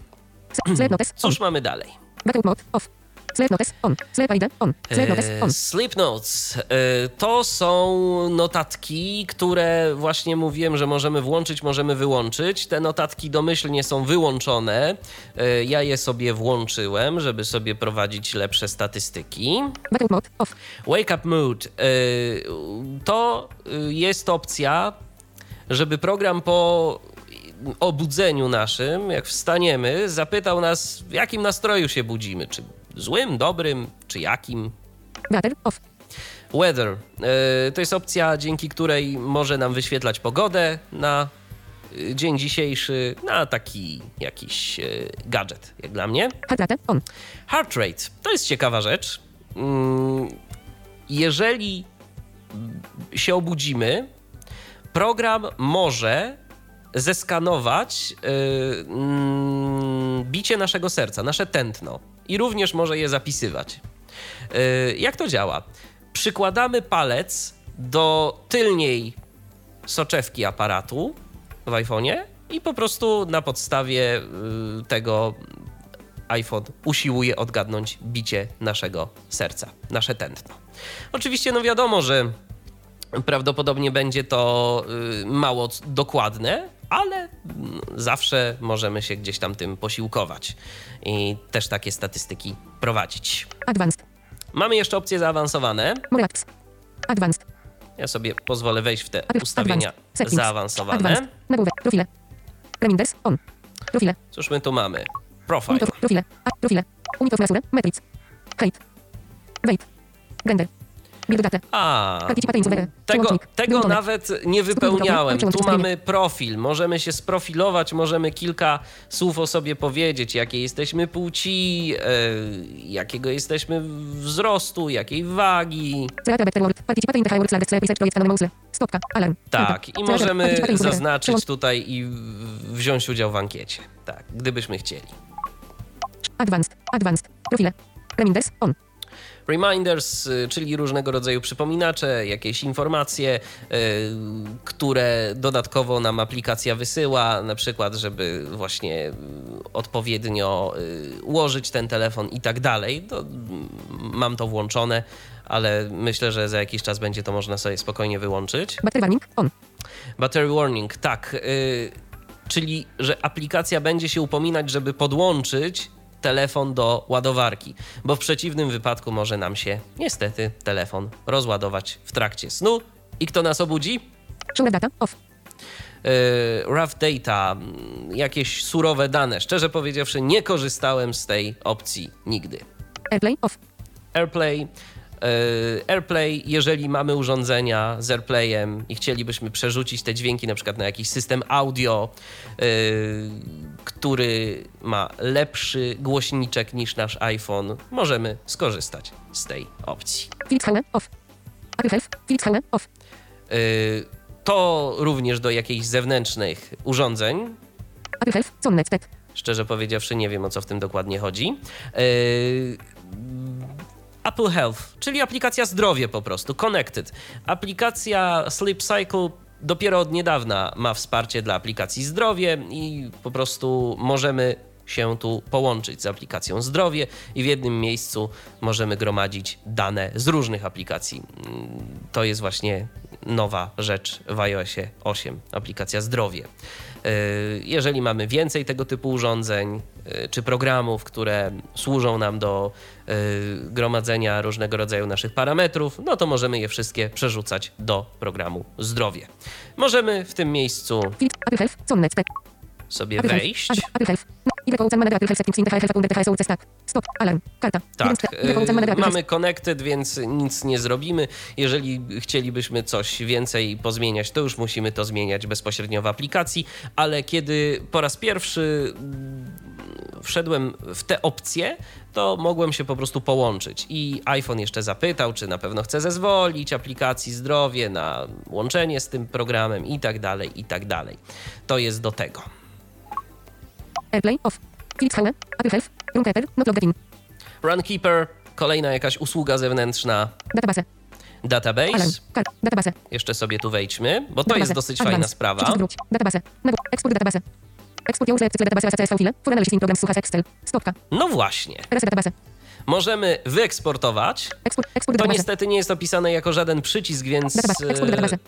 Sleep notes. Cóż mamy dalej? Backup mode. Off. Sleep notes. On. Sleep ID. On. Sleep notes. E, On. Sleep Notes. E, To są notatki, które właśnie mówiłem, że możemy włączyć, możemy wyłączyć. Te notatki domyślnie są wyłączone. E, Ja je sobie włączyłem, żeby sobie prowadzić lepsze statystyki. Backup mode. Off. Wake Up Mood. To jest opcja, żeby program po obudzeniu naszym, jak wstaniemy, zapytał nas, w jakim nastroju się budzimy. Czy złym, dobrym, czy jakim. Weather. Off. Weather. E, To jest opcja, dzięki której może nam wyświetlać pogodę na y, dzień dzisiejszy, na taki jakiś e, gadżet, jak dla mnie. Heart rate. On. Heart rate. To jest ciekawa rzecz. Mm, Jeżeli się obudzimy, program może zeskanować y, mm, bicie naszego serca, nasze tętno i również może je zapisywać. Y, Jak to działa? Przykładamy palec do tylniej soczewki aparatu w iPhone'ie i po prostu na podstawie y, tego iPhone usiłuje odgadnąć bicie naszego serca, nasze tętno. Oczywiście, no wiadomo, że prawdopodobnie będzie to y, mało dokładne, ale zawsze możemy się gdzieś tam tym posiłkować i też takie statystyki prowadzić. Advanced. Mamy jeszcze opcje zaawansowane. More apps. Advanced. Ja sobie pozwolę wejść w te ustawienia zaawansowane. Advanced. Nagłówek. Profile. Reminders. On. Profile. Cóż my tu mamy? Profile. Profile. Profile. Unit of measure. Metrics. Height. Weight. Gender. A, tego, tego nawet nie wypełniałem. Tu mamy profil, możemy się sprofilować, możemy kilka słów o sobie powiedzieć, jakiej jesteśmy płci, e, jakiego jesteśmy wzrostu, jakiej wagi. Stopka. Alarm. Tak, i możemy zaznaczyć tutaj i wziąć udział w ankiecie. Tak, gdybyśmy chcieli. Advanced. Advanced. Profile. Reminders. On. Reminders, y, czyli różnego rodzaju przypominacze, jakieś informacje, y, które dodatkowo nam aplikacja wysyła, na przykład, żeby właśnie y, odpowiednio ułożyć ten telefon i tak dalej. To mam to włączone, ale myślę, że za jakiś czas będzie to można sobie spokojnie wyłączyć. Battery warning on. Battery warning, tak. czyli, że aplikacja będzie się upominać, żeby podłączyć telefon do ładowarki, bo w przeciwnym wypadku może nam się niestety telefon rozładować w trakcie snu. I kto nas obudzi? Shoulder data off. Yy, rough data, mm, jakieś surowe dane. Szczerze powiedziawszy, nie korzystałem z tej opcji nigdy. AirPlay off. AirPlay E, AirPlay, jeżeli mamy urządzenia z AirPlayem i chcielibyśmy przerzucić te dźwięki na przykład na jakiś system audio, e, który ma lepszy głośniczek niż nasz iPhone, możemy skorzystać z tej opcji. Off. E, to również do jakichś zewnętrznych urządzeń. Sonnet, Szczerze powiedziawszy, nie wiem o co w tym dokładnie chodzi. Apple Health, czyli aplikacja zdrowie po prostu, Connected. Aplikacja Sleep Cycle dopiero od niedawna ma wsparcie dla aplikacji zdrowie i po prostu możemy się tu połączyć z aplikacją zdrowie i w jednym miejscu możemy gromadzić dane z różnych aplikacji. To jest właśnie nowa rzecz w iOSie 8, aplikacja zdrowie. Y, jeżeli mamy więcej tego typu urządzeń y, czy programów, które służą nam do y, gromadzenia różnego rodzaju naszych parametrów, no to możemy je wszystkie przerzucać do programu zdrowie. Możemy w tym miejscu sobie wejść. Tak, mamy connected, więc nic nie zrobimy. Jeżeli chcielibyśmy coś więcej pozmieniać, to już musimy to zmieniać bezpośrednio w aplikacji, ale kiedy po raz pierwszy mm, wszedłem w te opcje, to mogłem się po prostu połączyć. I iPhone jeszcze zapytał, czy na pewno chce zezwolić aplikacji zdrowie na łączenie z tym programem i tak dalej, i tak dalej. To jest do tego. AirPlay off. Philips Apple Health, Runkeeper, not logged in. Runkeeper, kolejna jakaś usługa zewnętrzna. Database. Database. Alarm. Database. Jeszcze sobie tu wejdźmy, bo to database. jest dosyć Advance. fajna sprawa. Database. Export database. Export your database CSV file for analysis in program suchas Excel. Stopka. No właśnie. Res database. Możemy wyeksportować. Export, export to niestety nie jest opisane jako żaden przycisk, więc database. Database.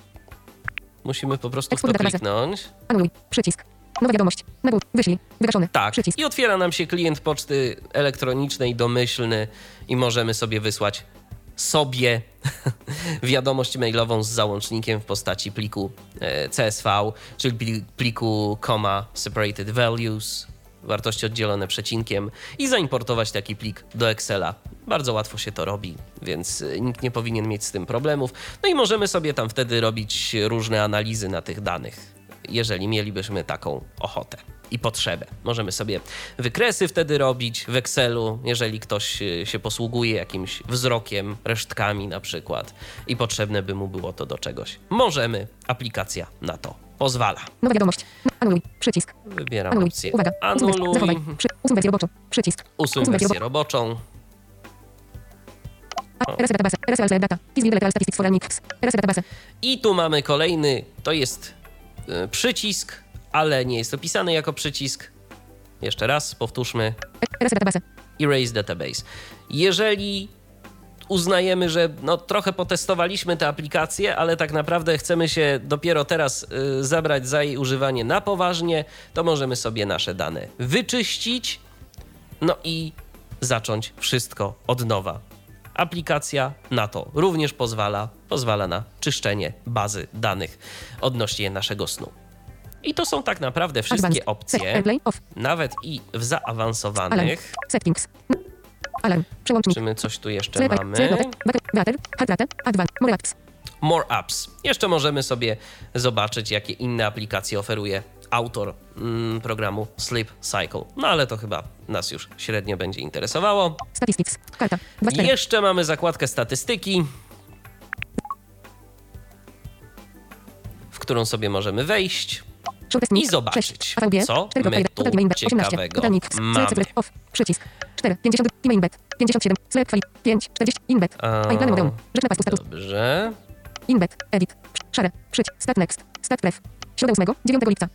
musimy po prostu export w to kliknąć. Anuluj. Przycisk. Nowa wiadomość. Nabór. Wyślij. Wygaszony. Tak. Przycisk. I otwiera nam się klient poczty elektronicznej domyślny i możemy sobie wysłać sobie wiadomość mailową z załącznikiem w postaci pliku e, CSV, czyli pliku comma separated values, wartości oddzielone przecinkiem i zaimportować taki plik do Excela. Bardzo łatwo się to robi, więc e, nikt nie powinien mieć z tym problemów. No i możemy sobie tam wtedy robić różne analizy na tych danych jeżeli mielibyśmy taką ochotę i potrzebę. Możemy sobie wykresy wtedy robić w Excelu, jeżeli ktoś y, się posługuje jakimś wzrokiem, resztkami na przykład i potrzebne by mu było to do czegoś. Możemy, aplikacja na to pozwala. Nowa wiadomość. Anuluj. Przycisk. Wybieram Anuluj. opcję. Uwaga. Anuluj. Zachowaj. Przy... Usuń wersję roboczą. Przycisk. Usuń wersję roboczą. I tu mamy kolejny, to jest E, przycisk, ale nie jest opisany jako przycisk. Jeszcze raz, powtórzmy. Erase database. Erase database. Jeżeli uznajemy, że no, trochę potestowaliśmy tę aplikację, ale tak naprawdę chcemy się dopiero teraz y, zabrać za jej używanie na poważnie, to możemy sobie nasze dane wyczyścić, no i zacząć wszystko od nowa. Aplikacja na to również pozwala, pozwala na czyszczenie bazy danych odnośnie naszego snu. I to są tak naprawdę wszystkie opcje, nawet i w zaawansowanych. Settings. Alarm. Przełącznik. Czy my coś tu jeszcze mamy? More apps. Jeszcze możemy sobie zobaczyć, jakie inne aplikacje oferuje autor mm, programu Sleep Cycle. No ale to chyba nas już średnio będzie interesowało. Statistics. Karta. Jeszcze mamy zakładkę statystyki, w którą sobie możemy wejść. I zobaczyć, 6. AVG. co 4. my tu Total Main 18. ciekawego mamy. Przycisk. 4. 50. Main bet. 57. Select File. 5. 40. Inbet. Modeum. Rzecz napastu status. Dobrze. Inbet. Edit. Szare. Przycisk. Start next. Start pref. Środa 8. 9 lipca.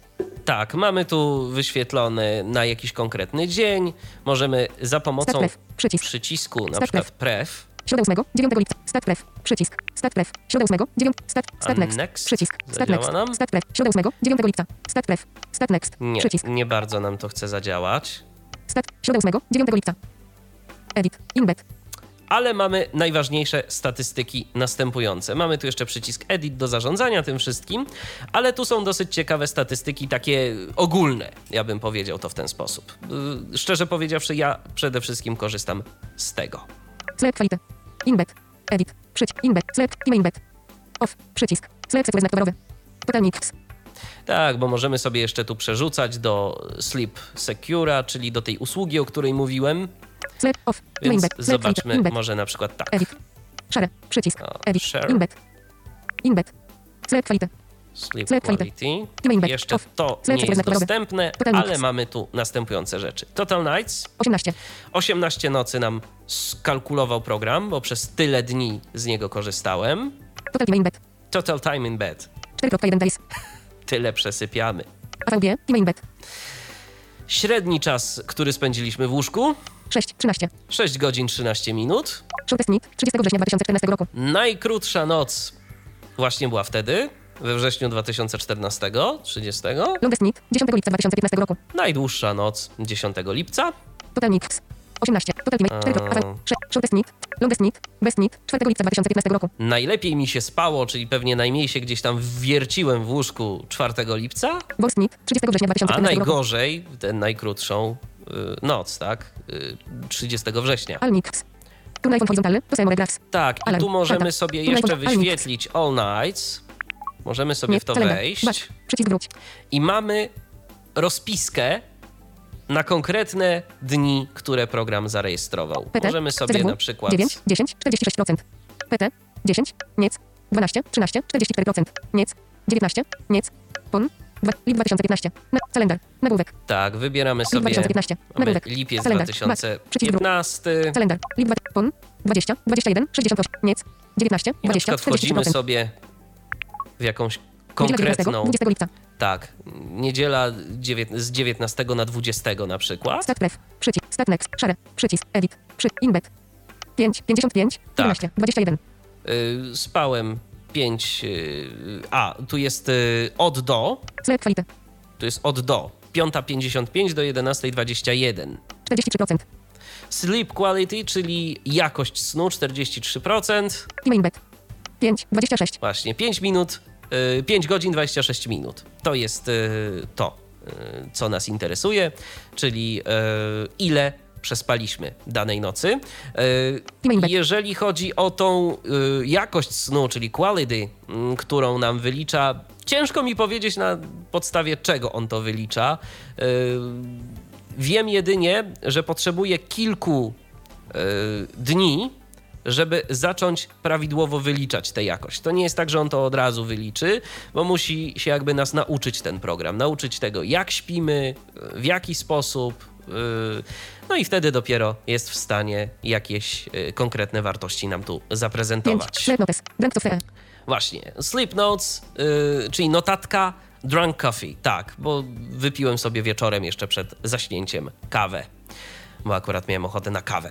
Tak, mamy tu wyświetlony na jakiś konkretny dzień. Możemy za pomocą pref. Przycisk. przycisku, na Start przykład pref, Środa 8. 9 lipca. Start pref. Przycisk. Start pref. Środa 8. 9. Start. Start next. next? Przycisk. Start next. nam? Start pref. Środa 8. 9 lipca. Start pref. Start next. nie, Przycisk. nie bardzo nam to chce zadziałać. Start. Środa 8. 9 lipca. Edit. Inbet. Ale mamy najważniejsze statystyki następujące. Mamy tu jeszcze przycisk Edit do zarządzania tym wszystkim, ale tu są dosyć ciekawe statystyki, takie ogólne, ja bym powiedział to w ten sposób. Yy, Szczerze powiedziawszy, ja przede wszystkim korzystam z tego. Select Quality. Inbet. Edit. Przycisk. Inbet. Select. Inbet. Off. Przycisk. Select znak towarowy. Total Mix. Tak, bo możemy sobie jeszcze tu przerzucać do Sleep Secura, czyli do tej usługi, o której mówiłem, więc zobaczmy może na przykład tak. Edit. Szare. Przycisk. Edit. Inbet. Inbet. Select Quality. Sleep Quality. Jeszcze to nie jest dostępne, ale mamy tu następujące rzeczy. Total Nights, 18. 18 nocy nam skalkulował program, bo przez tyle dni z niego korzystałem. Total Time Inbet. Total Time in Bed, 4.1 days. tyle przesypiamy. AVG. Time Inbet. Średni czas, który spędziliśmy w łóżku, 6. 13. 6 godzin 13 minut. Shortest Meet. 30 września 2014 roku. Najkrótsza noc właśnie była wtedy, we wrześniu 2014, 30. Longest Meet. 10 lipca 2015 roku. Najdłuższa noc 10 lipca. Total Mix. 18. Total Time. 4. A. AVG. Shortest Meet. Longest. Best Meet. 4 lipca 2015 roku. Najlepiej mi się spało, czyli pewnie najmniej się gdzieś tam wierciłem w łóżku 4 lipca, Worst Meet. 30 września a 2015 roku. najgorzej tę najkrótszą noc, tak? Y, 30 września. All Mix. Tu iPhone horizontalny. To samo relax. Tak, i tu możemy Alta. sobie Tu jeszcze wyświetlić All Nights. Możemy sobie w to wejść i mamy rozpiskę na konkretne dni, które program zarejestrował. Możemy sobie na przykład 9, 10, 46%. PT, 10, niec, 12, 13, 44%. Niec, 19, niec, PON, 2, lip 2015. Na, kalendar, nagłówek, tak, wybieramy lip sobie 2015. mamy Nagłówek, lipiec kalendar, back, przycisk wróć. 2015. Kalendar, lip 2, PON, 20, 21, 68, niec, 19, I na 20, przykład wchodzimy 43%. sobie w jakąś Niedziela 19, konkretną, 20 lipca. tak, niedziela dziewię- z 19 na 20 na przykład. Start pref, przycisk, start next, szare, przycisk, edit, przy, inbet. 5, 55, Tak. 11, 21. Y, spałem 5, a tu jest y, od do, tu jest od do, 5.55 do 11.21. 43%. Sleep quality, czyli jakość snu 43%, Email bet. 5, 26. właśnie 5 minut, y, 5 godzin 26 minut. To jest y, to, y, co nas interesuje, czyli y, ile przespaliśmy danej nocy. Bet. Jeżeli chodzi o tą y, jakość snu, czyli quality, którą nam wylicza, ciężko mi powiedzieć na podstawie czego on to wylicza. Y, Wiem jedynie, że potrzebuję kilku dni, żeby zacząć prawidłowo wyliczać tę jakość. To nie jest tak, że on to od razu wyliczy, bo musi się jakby nas nauczyć ten program, nauczyć tego, jak śpimy, w jaki sposób. No i wtedy dopiero jest w stanie jakieś y, konkretne wartości nam tu 5, zaprezentować. select notes, blank software. Właśnie, sleep notes, y, czyli notatka drunk coffee. Tak, bo wypiłem sobie wieczorem jeszcze przed zaśnięciem kawę, bo akurat miałem ochotę na kawę.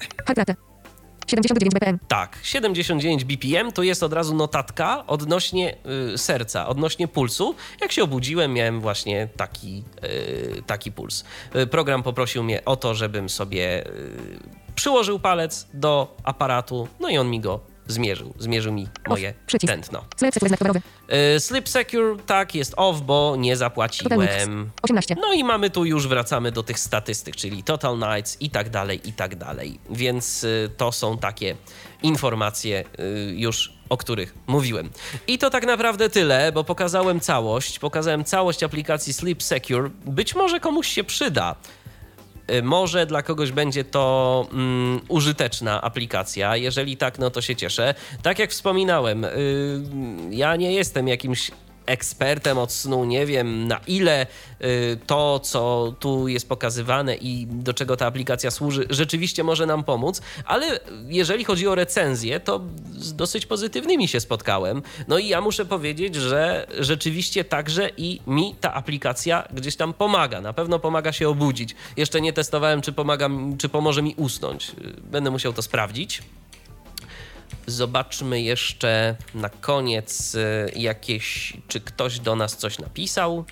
79 BPM. Tak, 79 BPM to jest od razu notatka odnośnie y, serca, odnośnie pulsu. Jak się obudziłem, miałem właśnie taki, y, taki puls. Y, program poprosił mnie o to, żebym sobie y, przyłożył palec do aparatu, no i on mi go zmierzył. Zmierzył mi moje przycisk. tętno. Select secure znak towarowy. Y, Sleep Secure, tak, jest off, bo nie zapłaciłem. 18. No i mamy tu już, wracamy do tych statystyk, czyli Total Nights i tak dalej, i tak dalej. Więc y, to są takie informacje y, już, o których mówiłem. I to tak naprawdę tyle, bo pokazałem całość, pokazałem całość aplikacji Sleep Secure. Być może komuś się przyda. Y, Może dla kogoś będzie to mm, użyteczna aplikacja. Jeżeli tak, no to się cieszę. Tak jak wspominałem, y, ja nie jestem jakimś ekspertem od snu, nie wiem na ile y, to, co tu jest pokazywane i do czego ta aplikacja służy, rzeczywiście może nam pomóc, ale jeżeli chodzi o recenzję, to z dosyć pozytywnymi się spotkałem. No i ja muszę powiedzieć, że rzeczywiście także i mi ta aplikacja gdzieś tam pomaga. Na pewno pomaga się obudzić. Jeszcze nie testowałem, czy, pomaga, czy pomoże mi usnąć. Będę musiał to sprawdzić. Zobaczmy jeszcze na koniec y, jakieś, czy ktoś do nas coś napisał.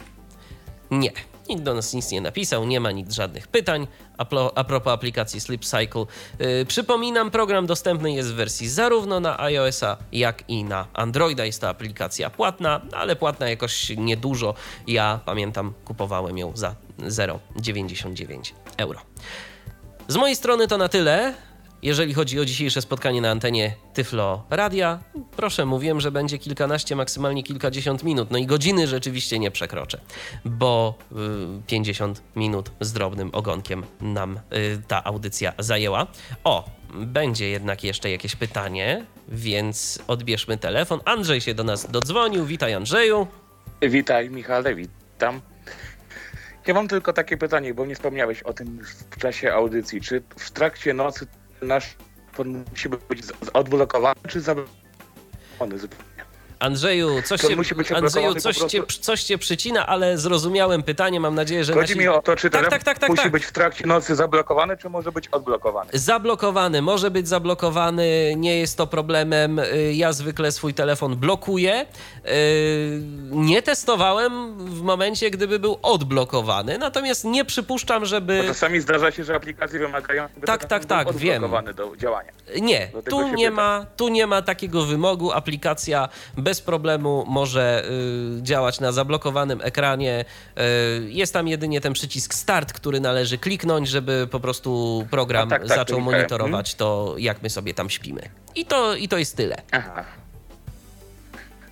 Nie, nikt do nas nic nie napisał, nie ma nic żadnych pytań. A, pro, a propos aplikacji Sleep Cycle, yy, przypominam, program dostępny jest w wersji zarówno na iOS-a, jak i na Androida. Jest to aplikacja płatna, ale płatna jakoś niedużo. Ja pamiętam, kupowałem ją za 0,99 euro. Z mojej strony to na tyle. Jeżeli chodzi o dzisiejsze spotkanie na antenie Tyflo Radia, proszę, mówiłem, że będzie kilkanaście, maksymalnie kilkadziesiąt minut. No i godziny rzeczywiście nie przekroczę, bo y, 50 minut z drobnym ogonkiem nam y, ta audycja zajęła. O, będzie jednak jeszcze jakieś pytanie, więc odbierzmy telefon. Andrzej się do nas dodzwonił. Witaj, Andrzeju. Witaj, Michale, witam. Ja mam tylko takie pytanie, bo nie wspomniałeś o tym w czasie audycji. Czy w trakcie nocy nasz musi być odblokowany, czy zablokowany zupełnie? Andrzeju, coś To cię, Andrzeju, coś, cię, coś cię przycina, ale zrozumiałem pytanie. Mam nadzieję, że Chodzi nasi... mi o to, czy Tak, tak, tak, tak, musi tak. być w trakcie nocy zablokowany, czy może być odblokowany? Zablokowany, może być zablokowany, nie jest to problemem. Y, Ja zwykle swój telefon blokuję. Y, Nie testowałem w momencie, gdyby był odblokowany, natomiast nie przypuszczam, Bo żeby. czasami zdarza się, że aplikacje wymagają, Tak, tak, tak, wiem. odblokowany do działania. Nie, Do tu nie, pytam. ma, tu nie ma takiego wymogu. Aplikacja bez problemu może y, działać na zablokowanym ekranie. Y, jest tam jedynie ten przycisk start, który należy kliknąć, żeby po prostu program A tak, tak, zaczął monitorować to, jak my sobie tam śpimy. I to, I to jest tyle. Aha.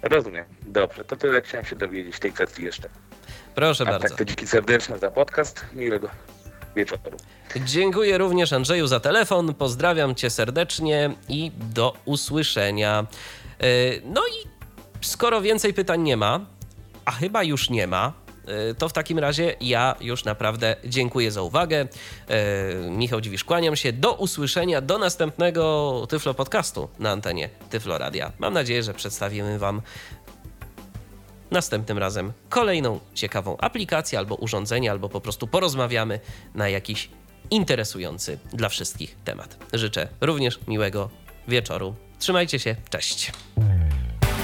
Rozumiem. Dobrze, to tyle chciałem się dowiedzieć w tej kwestii jeszcze. Proszę A bardzo. tak to dzięki serdeczne za podcast. Miłego wieczoru. Dziękuję również Andrzeju za telefon. Pozdrawiam cię serdecznie i do usłyszenia. Yy, No i skoro więcej pytań nie ma, a chyba już nie ma, yy, to w takim razie ja już naprawdę dziękuję za uwagę. Yy, Michał Dziwisz, kłaniam się. Do usłyszenia, do następnego Tyflo Podcastu na antenie Tyflo Radia. Mam nadzieję, że przedstawimy Wam następnym razem kolejną ciekawą aplikację albo urządzenie, albo po prostu porozmawiamy na jakiś interesujący dla wszystkich temat. Życzę również miłego wieczoru. Trzymajcie się, cześć.